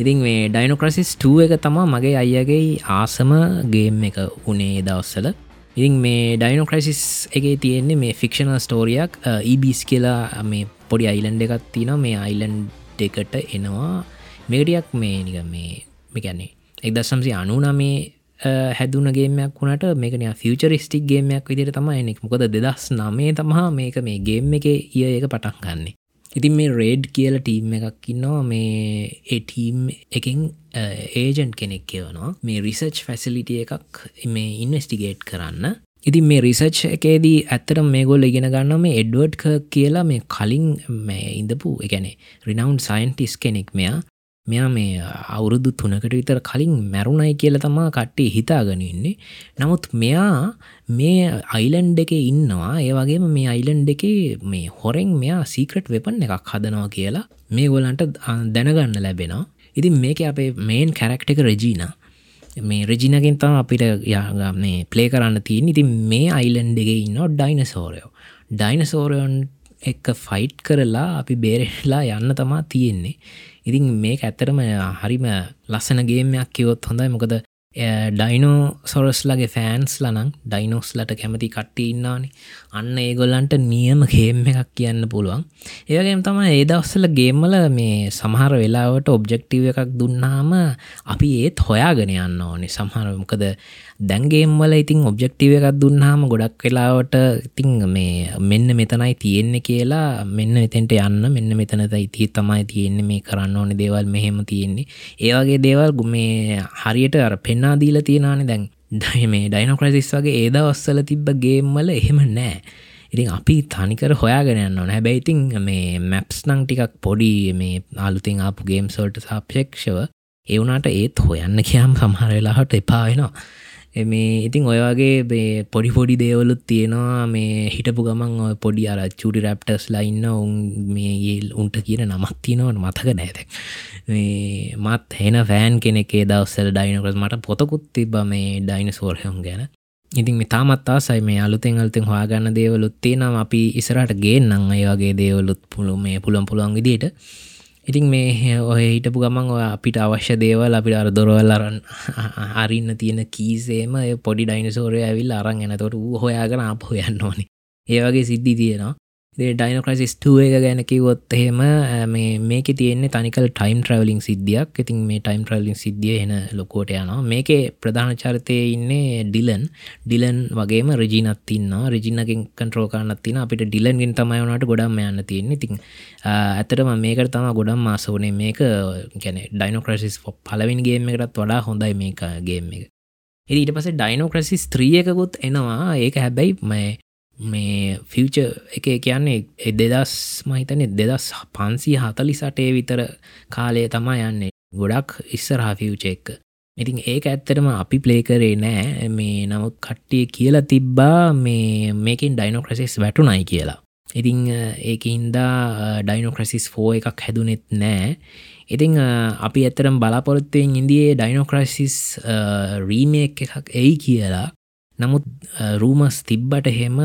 Speaker 1: ඉතින් මේ ඩයිනොක්‍රසිස් 2 එක තමා මගේ අයියගේ ආසම ගේම් එක උනේ දවස්සල ඉතින් මේ ඩයිනොක්‍රයිසිස් එක තියෙන්නේ මේ ෆික්ෂණ ස්ටෝරියක් ඊබිස් කියලා මේ පොඩි අයිලන්ඩ එකත් තින මේ අයිලන්් දෙකට එනවා. මේටියක් මේ නික මේ මේකැන්නේ එක්දසම්සි අනු නමේ හැදුන ගේමයක් වුණට මේකන ෆියචරිස්ටික් ගේමයක් විදිර තමයි එනෙක් මොකද දෙදස් නමේ තමහා මේක මේ ගේම් එක ඉය ඒක පටන් ගන්නේ. ඉතින් මේ රේඩ් කියල ටීම් එකක් ඉන්නවා. මේ ඒටීම් එකින් ඒජන්් කෙනෙක් කියවනවා. මේ රිසර්ච් ෆැසිලිටිය එකක් මේ ඉන්වස්ටිගේට් කරන්න. ඉතින් මේ රිසර්ච් එකේදී ඇත්තට මේ ගොල් ඉගෙන ගන්න මේ එඩ්වර්ඩ් කියලා මේ කලින් මේ ඉඳපු එකැනෙ රිනවන්් සයින්ටිස් කෙනෙක් මෙයා. මෙයා මේ අවුරුදු තුනකට විතර කලින් මැරුණයි කියල තමා කට්ටේ හිතාගෙන ඉන්නේ. නමුත් මෙයා මේ අයිලන්් එක ඉන්නවා. ඒවගේම මේ අයිලන්් එක මේ හොරෙන් මෙයා සීක්‍රට් වෙපන් එකක් හදනවා කියලා මේ ගොලන්ට දැනගන්න ලැබෙනවා. ඉතින් මේක අපේ මේන් කැරක්ට එක රජීන. මේ රජිනගෙන් තම අපිට යාගන්නේ පලේ කරන්න තියෙන් ඉතින් මේ අයිලන්් එක ඉන්න ඩයිනසෝරයෝ ඩයිනසෝරයොන් එක ෆයිට් කරලා අපි බේරෙලා යන්න තමා තියෙන්නේ. ඉතින් මේක ඇත්තරම හරිම ලස්සන ගේමයක් කිවොත් හොඳයි. මොකද ඩයිනෝ සොරස්ලගේ ෆෑන්ස් ලනං ඩයිනෝස්ලට කැමති කට්ටි ඉන්නානේ අන්න ඒගොල්ලන්ට නියම ගේම් එකක් කියන්න පුළුවන්. ඒවගේම තම ඒදවස්සල ගේම්මල මේ සමහර වෙලාවට ඔබ්ජෙක්ටීව එකක් දුන්නාම අපි ඒත් හොයාගෙන යන්න ඕනේ. සමහරමකද දැන්ගේම්වල ඉතින් ඔබ්ජෙක්ටීව එකක් දුන්නාම ගොඩක් වෙලාවට ඉතිං මේ මෙන්න මෙතනයි තියෙන්නේ කියලා මෙන්න එතෙන්ට යන්න මෙන්න මෙතනත ඉතිී තමයි තියෙන්නේ මේ කරන්න ඕන දේවල් මෙහෙම තියෙන්නේ. ඒවගේ දේවල් මේ හරියට අර පෙන්න්න පෙන්නා දීල තියෙනවාන දැන්. ඩයි මේ ඩයිනොක්‍රසිස් වගේ ඒදවස්සල තිබ්බ ගේම්මල එහෙම නෑ. ඉතින් අපි තනිකර හොයාගෙන ඕන. හැබැයිතින් මේ මැප්ස් නං ටිකක් පොඩි මේ අලුතින් ආපු ගේම් සෝල්ට සාපේක්ෂව ඒවුනාට ඒත් හොයන්න කියම් සමහරවෙලාහට එපාවෙනවා මේ ඉතින් ඔයවාගේ පොඩි පොඩි දේවලුත් තියෙනවා. මේ හිටපු ගමන් ඔය පොඩි අර චුටි රැප්ටස් ලයින්න උන් මේ ඒල් උන්ට කියන නමක් තියෙනවට මතක නෑද මේ මත් හෙන ෆෑන් කෙනෙකේ දවස්සල් ඩයිනකරස් මට පොතකුත් තිබ මේ ඩයින සෝර්හයම් ගැන. ඉතින් මෙතාමත්තා සයි මේ අලුතෙන් අලුතෙන් හවාගන්න දේවලුත් තියෙනම් අපි ඉසරට ගේ නං අයවාගේ දේවලුත් පුළු මේ පුළන් පුළුවන් විදිට ඉතින් මේ ඔය හිටපු ගමන් ඔය අපිට අවශ්‍ය දේවල් අපිට අර දොරවල් අරන් අරින්න තියෙන කීසේම පොඩි ඩයිනසෝරය ඇවිල් අරන් එනතොට වූ හොයාගෙන අප හොයන්න ඕනේ. ඒවගේ සිද්ධි තියෙනවා. ඩයිනොක්‍රසිස්ටුව එක ගැන කිවොත් එහෙම මේ මේක තියෙන්නේ තනිකල් ටයිම් ට්‍රවලින් සිද්ධියක්. ඉතින් මේ ටයිම් ට්‍රවලින් සිද්ධිය එන ලොකෝට යනවා. මේක ප්‍රධාන චරිතය ඉන්නේ ඩිලන් ඩිලන් වගේම රජිනත් ඉන්න රජිනකින් කන්ට්‍රෝ කරන්නත් තින අපිට ඩිලන්ගෙන් තමයි වනට ගොඩම් යන්න තියෙන ඉතින් ඇතරම මේකට තම ගොඩම් මාසවනේ මේක ගැන ඩයිනොක්‍රසිස් පලවින්ගේම එකටත් වඩා හොඳයි මේක ගේම් එක. ඊට පස ඩයිනෝක්‍රසිස් ත්‍රියකුත් එනවා. ඒක හැබැයි මේ මේ ෆිවච එක කියන්නේ දෙදස් මහිතනෙ දෙදස් පන්සී හතලි සටේ විතර කාලය තමා යන්නේ. ගොඩක් ඉස්සරහා ෆිවච එක්ක ඉතින් ඒක ඇත්තරම අපි ප්ලේකරේ නෑ. මේ නමුත් කට්ටිය කියලා තිබ්බා මේ මේකින් ඩයිනොක්‍රසිස් වැටුනයි කියලා. ඉතිං ඒකඉන්දා ඩයිනොක්‍රසිස් ෆෝ එකක් හැදුනෙත් නෑ. ඉතිං අපි ඇතරම් බලාපොරොත්තුවෙන් ඉන්දියේ ඩයිනොක්‍රසිස් රීමේක් එකක් එයි කියලා නමුත් රූමස් තිබ්බට හෙම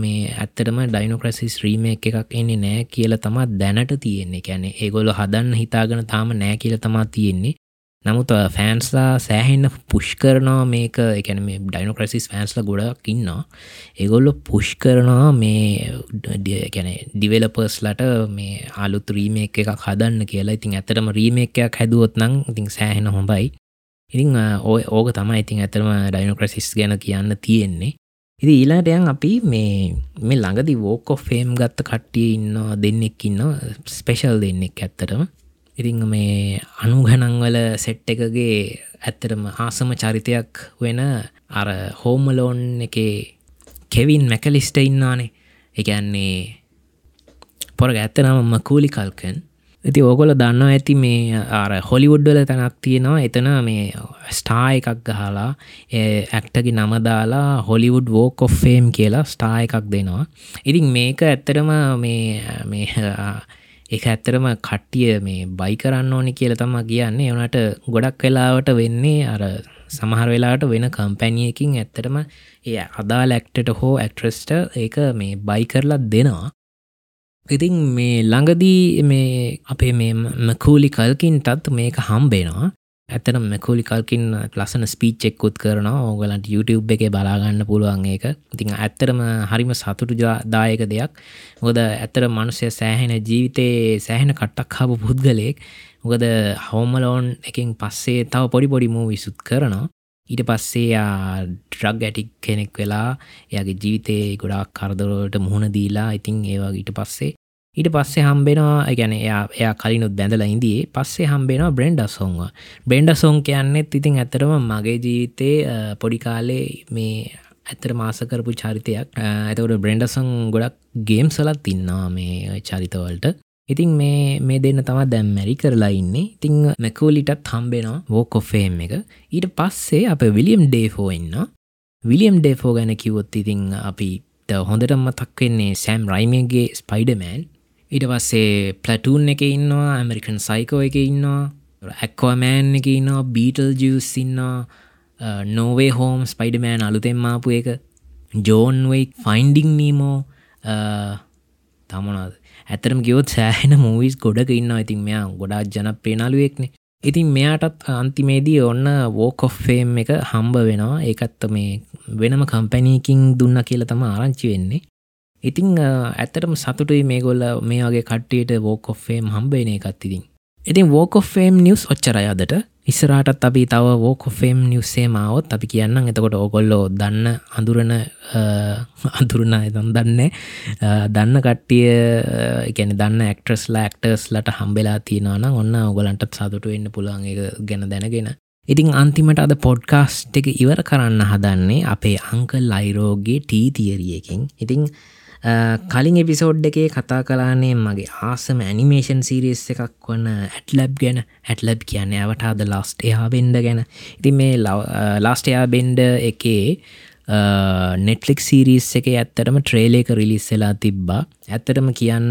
Speaker 1: මේ ඇත්තටම ඩයිනොක්‍රසිස් රීම එකක් එන්නේ නෑ කියල තමා දැනට තියෙන්නේ. කැනෙ ඒගොල හදන්න හිතාගෙන තාම නෑ කියල තමා තියෙන්නේ. නමුත් ෆෑන්ස්ලා සෑහෙන්න පුෂ් කරනවා මේක. එකැන මේ ඩයිනොක්‍රසිස් ෆෑන්ස්ල ගොඩක් ඉන්නවා. ඒගොල්ලො පුෂ් කරනවා මේ ගැන ඩිවෙලපර්ස්ලට මේ අලුත් රීම එකක් හදන්න කියලා. ඉතින් ඇතරම රීම එකයක් හැදුවොත් නං ඉතින් සෑහෙන හොඳයි. ඉතිං ඔය ඕක තමයි ඉතින් ඇතරම ඩයිනොක්‍රසිස් ගැන කියන්න තියෙන්නේ. ඉති ඊලාටයන් අපි මේ මේ ළඟදි වෝකෝ ෆේම් ගත්ත කට්ටිය ඉන්න දෙන්නෙක් ඉන්න ස්පෙෂල් දෙන්නෙක් ඇත්තටම. ඉතිං මේ අනුගණන්වල සෙට් එකගේ ඇත්තටම ආසම චරිතයක් වෙන අර හෝමලෝන් එක කෙවින් මැකලිස්ට ඉන්නානේ එකන්නේ පොර ඇත්තනම මකූලි කල්කන් ඇති ඕගොල දන්න ඇති මේ අර හොලිවුඩ්ඩල තැනක් තියෙනවා. එතන මේ ස්ටා එකක් ගහලා ඇක්ටකි නමදාලා හොලිවුඩ් වෝක ෆේම් කියලා ස්ටා එකක් දෙනවා. ඉතින් මේක ඇත්තරම මේ ඒ ඇත්තරම කට්ටිය මේ බයි කරන්න ඕනි කියල තම කියන්නේ. ඕනට ගොඩක් වෙලාවට වෙන්නේ අර සමහර වෙලාට වෙන කම්පැනියකින් ඇත්තටම ඒ අදා ලැක්ටට හෝ ඇක්ට්‍රස්ට ඒක මේ බයි කරලා දෙනවා. ඉතින් මේ ළඟදී මේ අපේ මේ මකූලි කල්කින් තත් මේක හම්බේනවා. ඇතන මැකෝලි කල්කින් ලසන ස්පීච්චෙක්කුත් කරනවා. ඕගලන්ට YouTube එක බලාගන්න පුළුවන් ඒක. ඉතිං ඇත්තරම හරිම සතුටු දායක. දෙයක් මොකද ඇත්තර මනුසය සෑහෙන ජීවිතයේ සෑහෙන කට්ටක් හබු පුද්ගලයෙක්. මොකද හෝමලෝන් එකින් පස්සේ තව පොඩි පොඩි මූ විසුත් කරනවා. ඊට පස්සේ ඩ්‍රග් ඇටික් කෙනෙක් වෙලා එයාගේ ජීවිතේ ගොඩක් කරදරට මුහුණ දීලා ඉතිං ඒවා ඊට පස්සේ ඊට පස්සේ හම්බෙනවා ගැන එයා එයා කලිනුත් බැඳල ඉන්දියේ පස්සේ හම්බෙනවා බ්‍රෙන්ඩ සොන්ව බ්‍රෙන්ඩ සොන් කියන්නෙත් ඉතින් ඇතරම මගේ ජීවිතේ පොඩිකාලේ මේ ඇතර මාසකරපු චරිතයක්. ඇතකට බ්‍රෙන්ඩසන් ගොඩක් ගේම් සලත් ඉන්නවා මේ චරිතවලට ඉතින් මේ මේ දෙන්න තම දැම් මැරි කරලා ඉන්නේ. ඉතිං මැකෝලිටත් හම්බෙනවා වෝකොෆේම් එක. ඊට පස්සේ අප විලියම් ඩේෆෝ ඉන්න විලියම් ඩේෆෝ ගැන කිවොත් ඉතිං අපි හොඳට මතක් වෙන්නේ සෑම් රයිමගේ ස්පයිඩමෑන් ඊට පස්සේ පලටූන් එක ඉන්නවා ඇමරිකන් සයිකෝ එක ඉන්නවා ඇක්වමෑන් එක ඉන්නවා බීටල් ජස් ඉන්නවා නෝවේ හෝම් ස්පයිඩමෑන් අලුතෙම්මාපු එක ජෝන්වෙයි ෆයින්ඩිං නීමෝ තමනද ඇතරම ගියොත් සෑහෙන මූවිස් ගොඩක ඉන්න ඉතින් මෙයා ගොඩක් ජනප්‍රේනාලුවෙක්නේ ඉතින් මෙයාටත් අන්තිමේදී ඔන්න වෝකොෆ්ෆේම් එක හම්බ වෙනවා. ඒකත්ත මේ වෙනම කම්පැනීකින් දුන්න කියල තම ආරංචි වෙන්නේ. ඉතිං ඇත්තටම සතුටුයි මේගොල්ල මේ වගේ කට්ටියට වෝකොෆ්ෆේම් හම්බේන එකත් ඉතින්. ඉතින් වෝකොෆේම් නිවස් ඔච්චරය අදට. ඉස්සරාටත් අපි තව වෝකොෆේම් නිවස්සේ මාවත් අපි කියන්න එතකොට ඕගොල්ලෝ දන්න අඳුරන අඳුරන එතම් දන්න දන්න කට්ටිය ගැන දන්න ඇක්ට්‍රස් ලෑක්ටර්ස් ලට හම්බෙලා තියෙනවන ඔන්න ඔගලන්ටත් සතුට වෙන්න පුළුවන් එක ගැන දැනගෙන. ඉතිං අන්තිමට අද පොඩ්කාස්ට් එක ඉවර කරන්න හදන්නේ අපේ අංකල් ලයිරෝගේ ටීතියරියකින් ඉතිං කලින් එපිසෝඩ් එකේ කතා කලානේ මගේ ආසම ඇනිමේෂන් සිරිස් එකක් වන්න ඇටලබ් ගැන. ඇටලබ් කියන්න ඇවටාද ලස්ට එයා බෙන්ඩ ගැන. ඉති මේ ලාස්ට එයා බෙන්ඩ එකේ නෙට්ලික් සිරිස් එක ඇත්තටම ට්‍රේල එක රිලිස්සලා තිබ්බා. ඇත්තටම කියන්න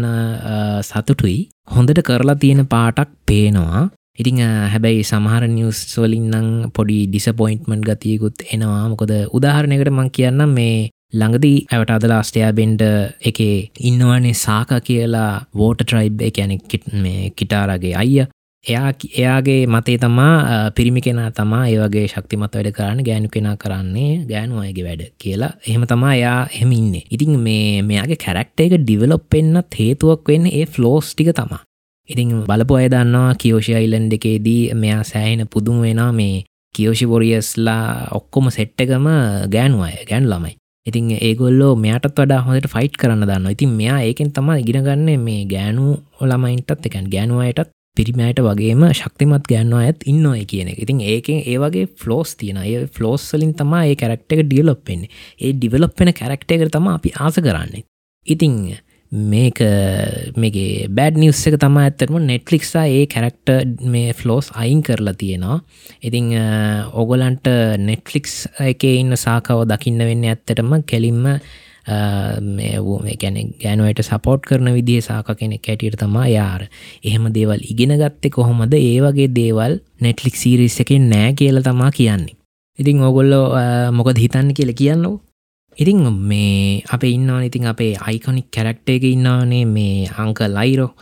Speaker 1: සතුටුයි. හොඳට කරලා තියෙන පාටක් පේනවා. ඉතිං හැබැයි සමහර නිියස් වලින්නම් පොඩි ඩිසපොයින්ට්මන්් ගතියකුත් එනවා. මොකද උදාහරණයකට මං කියන්න මේ ළඟදී ඇවට අද ලාස්ටයා බෙන්ඩ එකේ ඉන්නවනේ සාක කියලා වෝට ට්‍රයිබ් එකැනෙ මේ කිටාරගේ අයිය. එයා එයාගේ මතේ තමා පිරිමි කෙනා තමා ඒවගේ ශක්තිමත් වැඩ කරන්න ගෑනු කෙනා කරන්නේ ගෑනු අයගේ වැඩ කියලා. එහෙම තමා එයා එහෙම ඉන්නේ. ඉතින් මේ මෙයාගේ කැරක්ට එක ඩිවලොප් එන්නත් හේතුවක් වෙන්න ඒ ෆ්ලෝස් ටික තමා. ඉතින් බලපු අය දන්නවා කියෝෂි අයිලන්් එකේදී මෙයා සෑහෙන පුදුම වෙනවා මේ කියෝෂි බොරියස්ලා ඔක්කොම සෙට්ටකම ගෑනු අය ගැන් ළමයි. ඉතින් ඒගොල්ලෝ මෙයටත් වඩා හොඳට ෆයිට් කරන්න දන්න ඉතින් මෙයා ඒකෙන් තම ඉගෙනගන්න මේ ගෑනු ළමයින්ටත් එකන් ගෑනුවයටත් පිරිමෑයට වගේම ශක්තිමත් ගෑන්වා ඇත් ඉන්නඔය කියන එක. ඉතින් ඒකෙන් ඒවගේ ෆලෝස් තියන ඒ ෆලෝස්සලින් තම ඒ කැරක්ට එක ඩියලොප්පෙන්නේ ඒ ඩිවලොප්පෙන කැරක්ට එක තම අපි ආස කරන්නේ. ඉතිං මේක මේගේ බෑඩ් නිවස් එක තම ඇත්තරම නෙට්ලික්සා ඒ කැරක්ට මේ ෆ්ලෝස් අයින් කරලා තියෙනවා. ඉතිං ඔගොලන්ට නෙට්ලික්ස් එක ඉන්න සාකාව දකින්න වෙන්න ඇත්තටම කෙලින්ම මේ වූ මේ ගැන ගෑනුවට සපෝට් කරන විදිහ සාක කෙනෙ කැටියට තමා යාර. එහෙම දේවල් ඉගෙන ගත්තෙ කොහොමද? ඒ වගේ දේවල් නෙට්ලික් සීරිස් එකෙන් නෑ කියල තමා කියන්නේ. ඉතින් ඔගොල්ලෝ මොකද හිතන්න කියල කියන්නු ඉතිං මේ අප ඉන්නවා ඉතින් අපේ අයිකොනික් කැරක්ට එක ඉන්නවානේ මේ අංක ලයිරෝ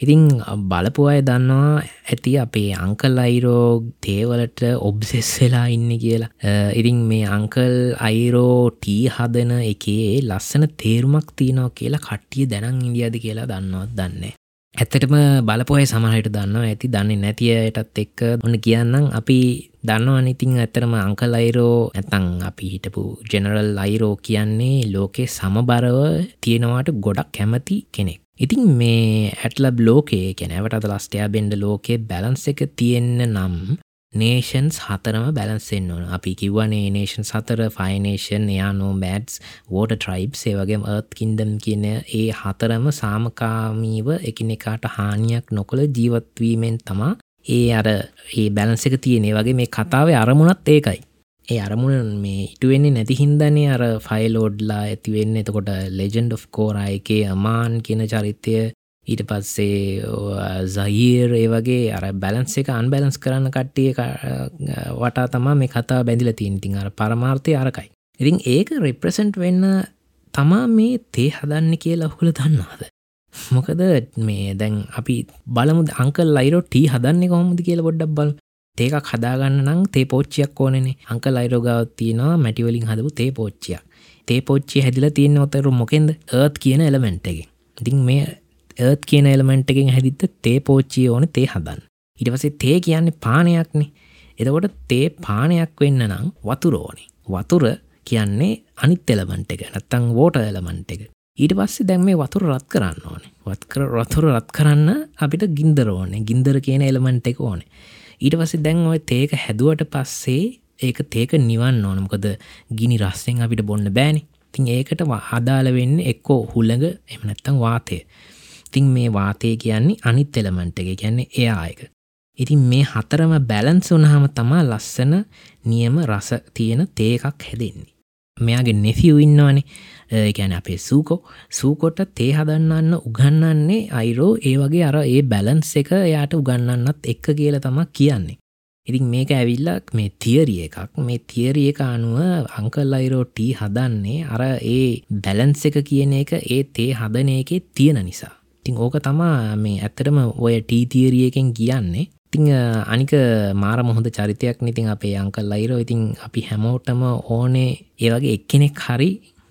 Speaker 1: ඉතිං බලපු අය දන්නවා ඇති අපේ අංකල් අයිරෝ තේවලට ඔබ්සෙස් වෙලා ඉන්න කියලා. ඉතිං මේ අංකල් අයිරෝ ටී හදන එකේ ලස්සන තේරුමක් තියනෝ කියලා කට්ටිය දැනං ඉන්දියද කියලා දන්නවත් දන්නේ ඇත්තටම බලපොය සමහයට දන්නවා. ඇති දන්නේ නැතියයටත් එක්ක. ඔන්න කියන්නම් අපි දන්නවා ඉතිං ඇතරම අංකල් අයිරෝ ඇතං අපි හිටපු ජෙනරල් අයිරෝ කියන්නේ ලෝකෙ සමබරව තියෙනවාට ගොඩක් කැමති කෙනෙක්. ඉතින් මේ ඇටලබ් ලෝකේ කැනැවට අද ලස්ටයා බෙන්ඩ ලෝකේ බැලන්ස එක තියෙන්න නම් නේෂන්ස් හතරම බැලන්සෙන් ඕන. අපි කිව්වනේ නේෂන් සතර ෆයිනේෂන් එයානෝ මෑඩ්ස් වෝට ට්‍රයිබ් සේවගේම ඒත් කින්දම් කියන ඒ හතරම සාමකාමීව එකිනෙකාට හානියක් නොකළ ජීවත්වීමෙන් තමා ඒ අර ඒ බැලන්ස එක තියනේ. වගේ මේ කතාවේ අරමුණත් ඒකයි. ඒ අරමුණ මේ ඉටුවෙන්නේ නැති හින්දන්නේ අර ෆයිලෝඩ්ලා ඇතිවෙන්න. එතකොට ලෙජන්ඩ් of කෝරා එකේ අමාන් කියන චරිතය ඊට පස්සේ සහිර් ඒ වගේ අර බැලන්ස් එක අන්බැලන්ස් කරන්න කට්ටිය වටා තමා මේ කතා බැඳිල තිීන්තින් අර පරමාර්ථය අරකයි. ඉතින් ඒක රිප්‍රසෙන්ට් වෙන්න තමා මේ තේ හදන්න කියලා ඔහුල දන්නාද? මොකද මේ දැන් අපි බලමු අංකල් ලයිරෝ ටී හදන්නේ කොහොමද කියල බොඩ්ඩක් බල ඒකක් හදාගන්න නම් තේ පෝච්චියක් ඕනනේ. අංක ලයිරෝගාව තියෙනවා මැටිවලින් හදපු තේ පෝච්චියක්. තේ පෝච්චි හැදිල තියන්න ඔතරු මොකෙන්ද? ඒත් කියන එලමෙන්ට් එක ඉතින් මේ ඒත් කියන එලමෙන්ට් එකෙන් හැදිත්ත තේ පෝච්චිය ඕන තේ හදන්න. ඉටවසේ තේ කියන්නේ පානයක්නේ. එතකොට තේ පානයක් වෙන්න නම් වතුරෝනේ වතුර කියන්නේ අනිත් එලමන්ට් එක නැත්තං වෝට එලමන්ට් එක. ඊට පස්සේ දැන් මේ වතුර රත් කරන්න ඕනේ. වත්කර රතුර රත් කරන්න අපිට ගින්දර ඕනේ. ගින්දර කියන එලමන්ට් එක ඕනේ. ඊට පස්සේ දැන් ඔය තේක හැදුවට පස්සේ ඒක තේක නිවන්න ඕන. මොකද ගිනි රස්සෙන් අපිට බොන්න බෑනි. තින් ඒකට අදාළ වෙන්න එක්කෝ හුල්ලඟ එම නැත්තං වාතය. තිං මේ වාතය කියන්නේ අනිත් එලමන්ට එක. කියන්නේ එයායක ඉතින් මේ හතරම බැලන්ස් වනහම තමා ලස්සන නියම රස තියෙන තේකක් හැදෙන්නේ. මෙයාගේ නෙෆියු ඉන්නවනේ. ගැන අපේ සූකෝ. සූකොට තේ හදන්නන්න උගන්නන්නේ අයිරෝ. ඒ වගේ අර ඒ බැලන්ස් එක එයාට උගන්නන්නත් එක්ක කියල තමක් කියන්නේ. ඉතින් මේක ඇවිල්ලක් මේ තියරිය එකක්. මේ තියරිය එක අනුව අංකල් අයිරෝ ටී හදන්නේ අර ඒ බැලන්ස් එක කියන එක ඒ තේ හදන එකේ තියෙන නිසා. ඉතිං ඕක තමා මේ ඇත්තටම ඔය ටීතියරියකෙන් කියන්නේ. ඉතිං අනික මාර මොහොද චරිතයක් ඉතින් අපේ අංකල් ලයිරෝ ඉතින් අපි හැමෝටම ඕනේ ඒවගේ එක්කෙනෙක් හරි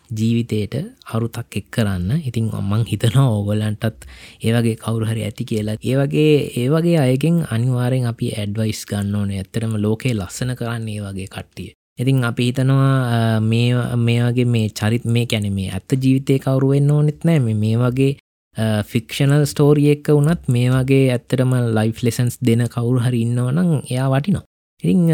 Speaker 1: ජීවිතයට අරුතක් එක් කරන්න. ඉතින් ඔම්මං හිතනවා ඕගොලන්ටත් ඒවගේ කවුරු හරි ඇති කියලා. ඒවගේ ඒවගේ අයගෙන් අනිවාරෙන් අපි ඇඩ්වයිස් ගන්න ඕනේ. ඇත්තරම ලෝකයේ ලස්සන කරන්න ඒ වගේ කට්ටිය. ඉතින් අපි හිතනවා මේ මේ වගේ මේ චරිත් මේ කැන මේ ඇත්ත ජීවිතය කවරුවෙන් ඕනෙත් නෑ. මේ වගේ ෆික්ෂනල් ස්ටෝරිය එක්ක වනත් මේ වගේ ඇත්තටම ලයිෆ් ලෙසන්ස් දෙන කවුරු හරි ඉන්නවනම් එයා වටිනවා. ඉතිං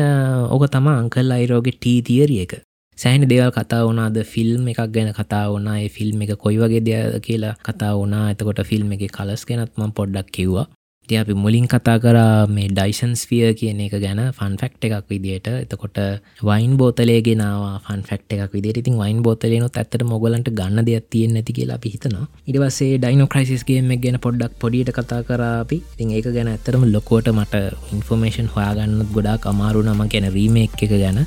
Speaker 1: ඕක තම අංකල් අයිරෝගේ ටී තියරිය එක. සෑහන දෙවල් කතා වනාද ෆිල්ම් එකක් ගැන කතා වනා ෆිල්ම් එක කොයි වගේ දෙය කියලා කතා වනා එතකොට ෆිල්ම් එක කලස් ගැනත්ම පොඩ්ඩක් කිව්වා. ති අපි මුලින් කතා කරා මේ ඩයිසන්ස් ෆිය කියන එක ගැන ෆන් ෆෙක්් එකක් විදිට එතකොට වයින් බෝතලේගෙනවා ෆන් ෆෙක්් එකක් විදිට ඉතින් වයින් බෝතලයනොත් ඇත්තට මොගලන්ට ගන්න දෙයක් තියෙන් නැති කියලා පිහිතනවා ඉඩවසේ ඩයින ක්‍රයිසිස්ගේම ගැන පොඩ්ඩක් පොඩියට කතා කරාපි තින් ඒක ගැන ඇතරම ලොකෝට මට ඉන්ෆෝමේෂන් හොයාගන්නත් ගොඩක් අමාරු නම ගැන රීම එක ගැන.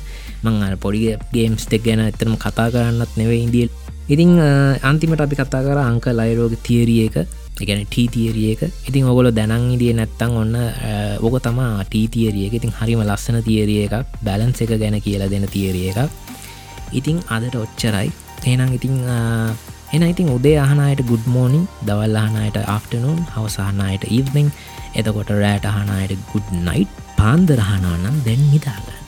Speaker 1: මං අර පොඩි ගේම්ස් දෙක් ගැන ඇතරම කතා කරන්නත් නෙවේ ඉදිල් ඉතිං අන්තිමට අපි කතා කර අංක ලයිරෝග තිේරිය එක. එකන ටීතියරිය එක. ඉතින් ඔගොල දැනං ඉදිය නැත්තං ඔන්න ඕක තමා ටීතියරිය එක. ඉතින් හරිම ලස්සන තියරිය එකක්. බැලන්ස එක ගැන කියලා දෙන තියරිය එකක්. ඉතිං අදට ඔච්චරයි. එනම් ඉතිං එන ඉතින් උදේ අහනයට ගුඩ් මෝනිින් දවල් අහනයට ආෆ්ටනුන් හවසාහනයට ඉවනිං එතකොට රෑට අහනයට ගුඩ් නයිට් පාන්දරහනානම් දැන් නිදාගන්න.